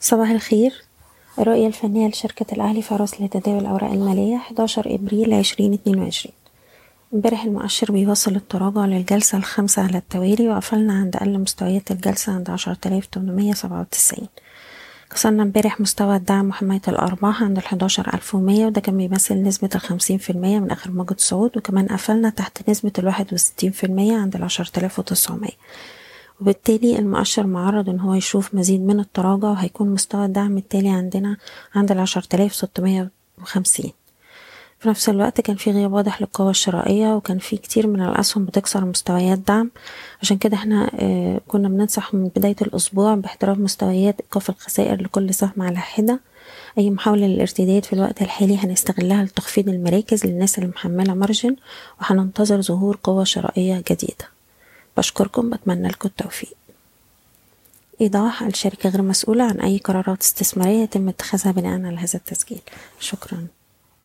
صباح الخير. الرؤية الفنية لشركة الأهلي فارس لتداول الأوراق المالية 11 إبريل 2022 امبارح المؤشر بيواصل التراجع للجلسة الخامسة على التوالي وقفلنا عند أقل مستويات الجلسة عند 10897 كسرنا امبارح مستوى الدعم وحماية الأرباح عند ألف ومية وده كان بيمثل نسبة الخمسين في المية من آخر موجة صعود وكمان قفلنا تحت نسبة الواحد وستين في المية عند آلاف وتسعمية. وبالتالي المؤشر معرض إن هو يشوف مزيد من التراجع وهيكون مستوى الدعم التالي عندنا عند العشرة آلاف ستمية وخمسين. في نفس الوقت كان في غياب واضح للقوة الشرائية وكان في كتير من الأسهم بتكسر مستويات دعم. عشان كده إحنا آه كنا بننصح من بداية الأسبوع باحترام مستويات إيقاف الخسائر لكل سهم على حدة. أي محاولة للارتداد في الوقت الحالي هنستغلها لتخفيض المراكز للناس اللي محملة مارجن وهننتظر ظهور قوة شرائية جديدة. بشكركم بتمنى لكم التوفيق. إيضاح الشركة غير مسؤولة عن أي قرارات استثمارية يتم اتخاذها بناء على هذا التسجيل. شكرا.